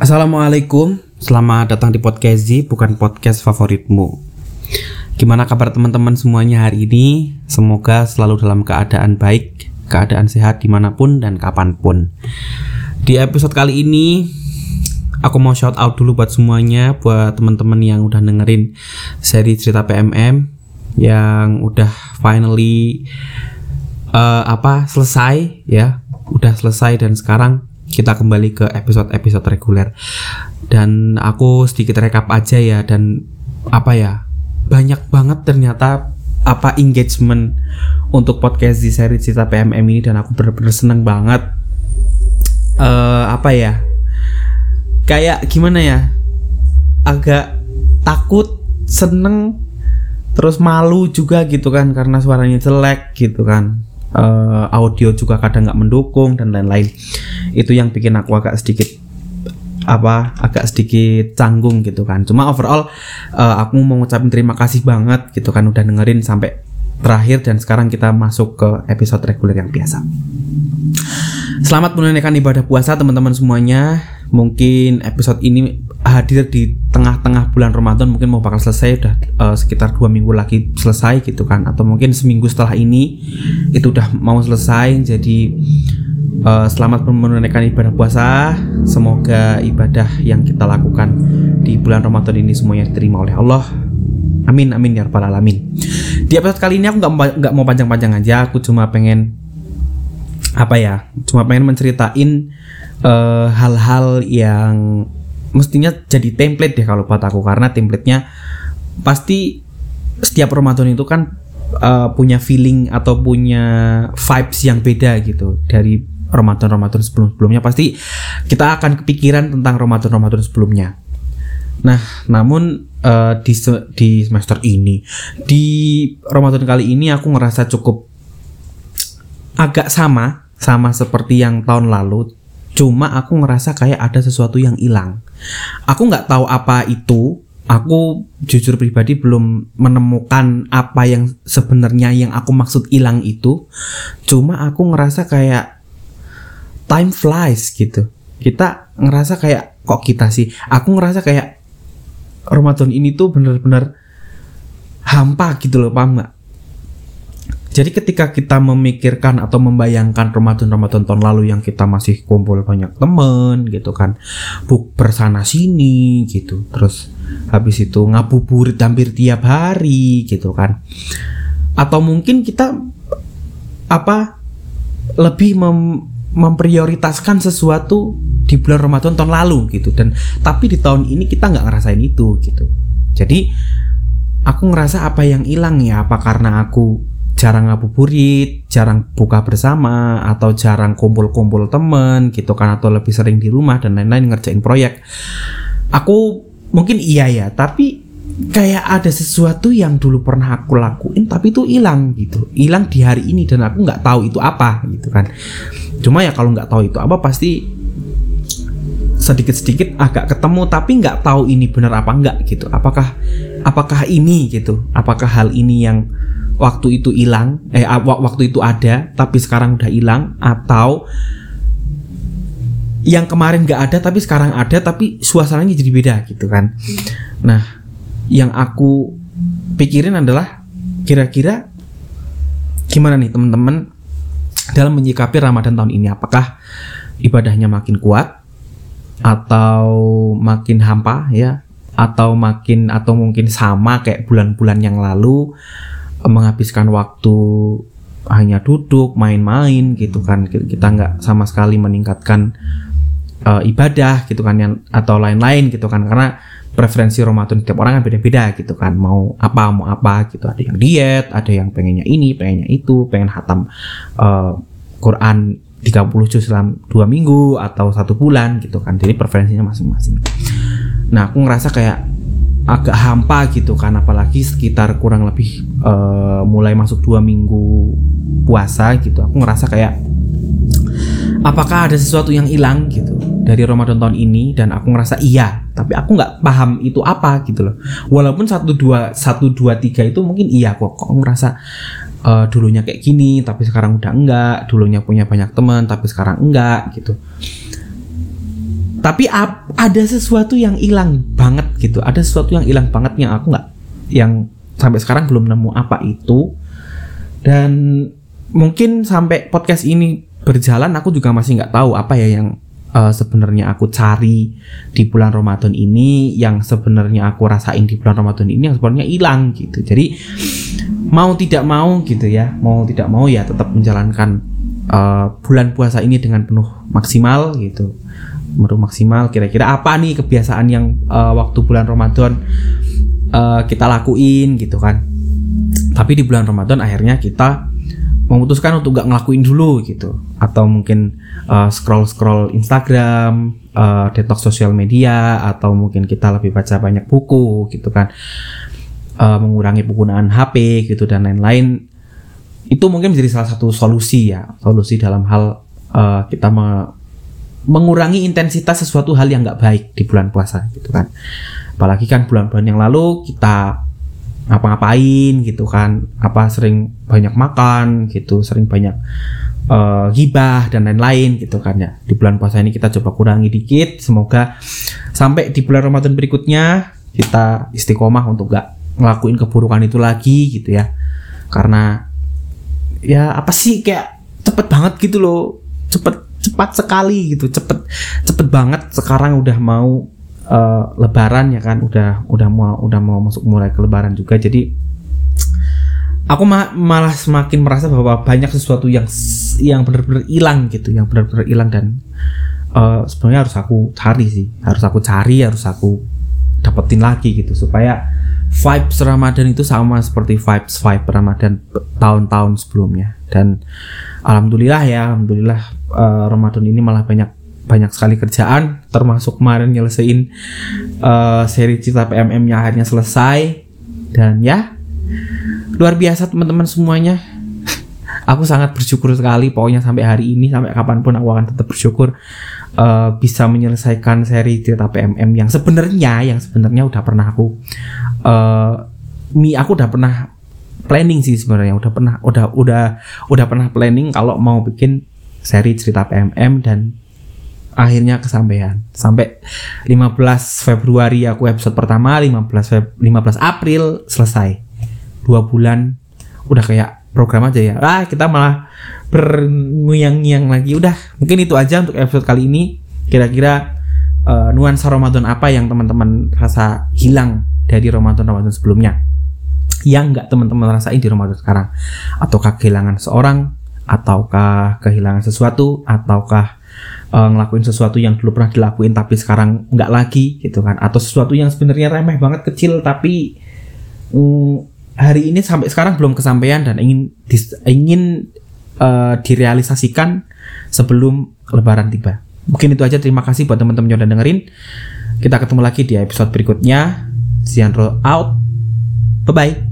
Assalamualaikum, selamat datang di podcast Z, bukan podcast favoritmu. Gimana kabar teman-teman semuanya hari ini? Semoga selalu dalam keadaan baik, keadaan sehat di mana pun dan kapan pun. Di episode kali ini, aku mau shout out dulu buat semuanya, buat teman-teman yang udah dengerin seri cerita PMM yang udah finally uh, apa selesai ya, udah selesai dan sekarang kita kembali ke episode-episode reguler. Dan aku sedikit rekap aja ya dan apa ya banyak banget ternyata apa engagement untuk podcast di seri cerita PMM ini dan aku bener-bener seneng banget. Uh, apa ya kayak gimana ya agak takut seneng terus malu juga gitu kan karena suaranya jelek gitu kan. Uh, audio juga kadang nggak mendukung dan lain-lain itu yang bikin aku agak sedikit apa agak sedikit canggung gitu kan. Cuma overall uh, aku mau ngucapin terima kasih banget gitu kan udah dengerin sampai terakhir dan sekarang kita masuk ke episode reguler yang biasa. Selamat menunaikan ibadah puasa teman-teman semuanya. Mungkin episode ini hadir di tengah-tengah bulan Ramadan mungkin mau bakal selesai udah uh, sekitar dua minggu lagi selesai gitu kan. Atau mungkin seminggu setelah ini itu udah mau selesai. Jadi uh, selamat menunaikan ibadah puasa. Semoga ibadah yang kita lakukan di bulan Ramadan ini semuanya diterima oleh Allah. Amin amin ya rabbal alamin. Di episode kali ini aku nggak nggak mau panjang-panjang aja. Aku cuma pengen apa ya cuma pengen menceritain hal hal-hal yang mestinya jadi template deh kalau buat aku. Karena templatenya pasti setiap Ramadan itu kan uh, punya feeling atau punya vibes yang beda gitu. Dari Ramadan-Ramadan sebelum-sebelumnya pasti kita akan kepikiran tentang Ramadan-Ramadan sebelumnya. Nah, namun uh, di di semester ini di Ramadan kali ini aku ngerasa cukup agak sama sama seperti yang tahun lalu. Cuma aku ngerasa kayak ada sesuatu yang hilang. Aku nggak tahu apa itu. Aku jujur pribadi belum menemukan apa yang sebenarnya yang aku maksud hilang itu. Cuma aku ngerasa kayak time flies gitu. Kita ngerasa kayak kok kita sih? Aku ngerasa kayak Ramadan ini tuh bener-bener hampa gitu loh paham nggak? Jadi ketika kita memikirkan atau membayangkan Ramadan-Ramadan tahun lalu yang kita masih kumpul banyak temen gitu kan Buk bersana sini gitu Terus habis itu ngabuburit hampir tiap hari gitu kan. Atau mungkin kita apa lebih mem memprioritaskan sesuatu di bulan Ramadan tahun lalu gitu. Dan tapi di tahun ini kita nggak ngerasain itu gitu. Jadi aku ngerasa apa yang hilang ya? Apa karena aku jarang ngabuburit, jarang buka bersama, atau jarang kumpul-kumpul temen gitu kan, atau lebih sering di rumah dan lain-lain ngerjain proyek. Aku mungkin iya ya, tapi kayak ada sesuatu yang dulu pernah aku lakuin tapi itu hilang gitu, hilang di hari ini dan aku nggak tahu itu apa gitu kan. Cuma ya kalau nggak tahu itu apa pasti sedikit-sedikit agak ketemu tapi nggak tahu ini benar apa enggak gitu. Apakah apakah ini gitu? Apakah hal ini yang waktu itu hilang eh waktu itu ada tapi sekarang udah hilang atau yang kemarin nggak ada tapi sekarang ada tapi suasananya jadi beda gitu kan nah yang aku pikirin adalah kira-kira gimana nih teman-teman dalam menyikapi Ramadan tahun ini? Apakah ibadahnya makin kuat atau makin hampa ya? Atau makin atau mungkin sama kayak bulan-bulan yang lalu menghabiskan waktu hanya duduk main-main gitu kan? Kita nggak sama sekali meningkatkan uh, ibadah gitu kan yang atau lain-lain gitu kan? Karena preferensi Ramadan setiap orang kan beda-beda gitu kan. Mau apa mau apa gitu. Ada yang diet ada yang pengennya ini pengennya itu pengen hatam uh, Quran 30 juz dalam dua minggu atau satu bulan gitu kan. Jadi preferensinya masing-masing. Nah aku ngerasa kayak agak hampa gitu kan. Apalagi sekitar kurang lebih uh, mulai masuk dua minggu puasa gitu. Aku ngerasa kayak apakah ada sesuatu yang hilang gitu dari Ramadan tahun ini? Dan aku ngerasa iya tapi aku nggak paham itu apa gitu loh. Walaupun satu dua satu dua tiga itu mungkin iya kok kok ngerasa uh, dulunya kayak gini tapi sekarang udah enggak. Dulunya punya banyak teman tapi sekarang enggak gitu. Tapi ada sesuatu yang hilang banget gitu. Ada sesuatu yang hilang banget yang aku nggak yang sampai sekarang belum nemu apa itu. Dan mungkin sampai podcast ini berjalan aku juga masih nggak tahu apa ya yang uh, sebenarnya aku cari di bulan Ramadan ini yang sebenarnya aku rasain di bulan Ramadan ini yang sebenarnya hilang gitu. Jadi mau tidak mau gitu ya mau tidak mau ya tetap menjalankan uh, bulan puasa ini dengan penuh maksimal gitu. Menurut maksimal kira-kira apa nih kebiasaan yang uh, waktu bulan Ramadan uh, kita lakuin gitu kan. Tapi di bulan Ramadan akhirnya kita memutuskan untuk gak ngelakuin dulu gitu. Atau mungkin uh, scroll scroll Instagram uh, detox sosial media atau mungkin kita lebih baca banyak buku gitu kan. Uh, mengurangi penggunaan HP gitu dan lain-lain. Itu mungkin menjadi salah satu solusi ya. Solusi dalam hal uh, kita me mengurangi intensitas sesuatu hal yang nggak baik di bulan puasa gitu kan. Apalagi kan bulan-bulan yang lalu kita ngapa-ngapain gitu kan apa sering banyak makan gitu sering banyak uh, gibah dan lain-lain gitu kan ya. Di bulan puasa ini kita coba kurangi dikit semoga sampai di bulan Ramadan berikutnya kita istiqomah untuk gak ngelakuin keburukan itu lagi gitu ya. Karena ya apa sih kayak cepet banget gitu loh. Cepet cepat sekali gitu cepet cepet banget sekarang udah mau uh, lebaran ya kan udah udah mau udah mau masuk mulai ke lebaran juga. Jadi aku ma malah semakin merasa bahwa banyak sesuatu yang yang benar-benar hilang gitu yang benar-benar hilang dan uh, sebenarnya harus aku cari sih. Harus aku cari harus aku dapetin lagi gitu. Supaya vibes Ramadan itu sama seperti vibes vibe Ramadan tahun-tahun sebelumnya. Dan alhamdulillah ya alhamdulillah uh, Ramadan ini malah banyak banyak sekali kerjaan termasuk kemarin nyelesain uh, seri cerita PMM nya akhirnya selesai. Dan ya luar biasa teman-teman semuanya. Aku sangat bersyukur sekali pokoknya sampai hari ini sampai kapan pun aku akan tetap bersyukur uh, bisa menyelesaikan seri cerita PMM yang sebenarnya yang sebenarnya udah pernah aku uh, mi aku udah pernah planning sih sebenarnya. Udah pernah udah udah udah pernah planning kalau mau bikin seri cerita PMM dan akhirnya kesampaian. Sampai 15 Februari aku episode pertama 15 Feb 15 April selesai. Dua bulan udah kayak program aja ya. Ah kita malah berngiang-ngiang lagi. Udah mungkin itu aja untuk episode kali ini. Kira-kira uh, nuansa Ramadan apa yang teman-teman rasa hilang dari Ramadan Ramadan sebelumnya? Yang nggak teman-teman rasain di Ramadan sekarang? Ataukah kehilangan seorang? Ataukah kehilangan sesuatu? Ataukah uh, ngelakuin sesuatu yang dulu pernah dilakuin tapi sekarang nggak lagi gitu kan. Atau sesuatu yang sebenarnya remeh banget kecil tapi um, hari ini sampai sekarang belum kesampaian dan ingin dis, ingin uh, direalisasikan sebelum lebaran tiba. Mungkin itu aja. Terima kasih buat teman-teman yang udah dengerin. Kita ketemu lagi di episode berikutnya. Zian roll out. Bye bye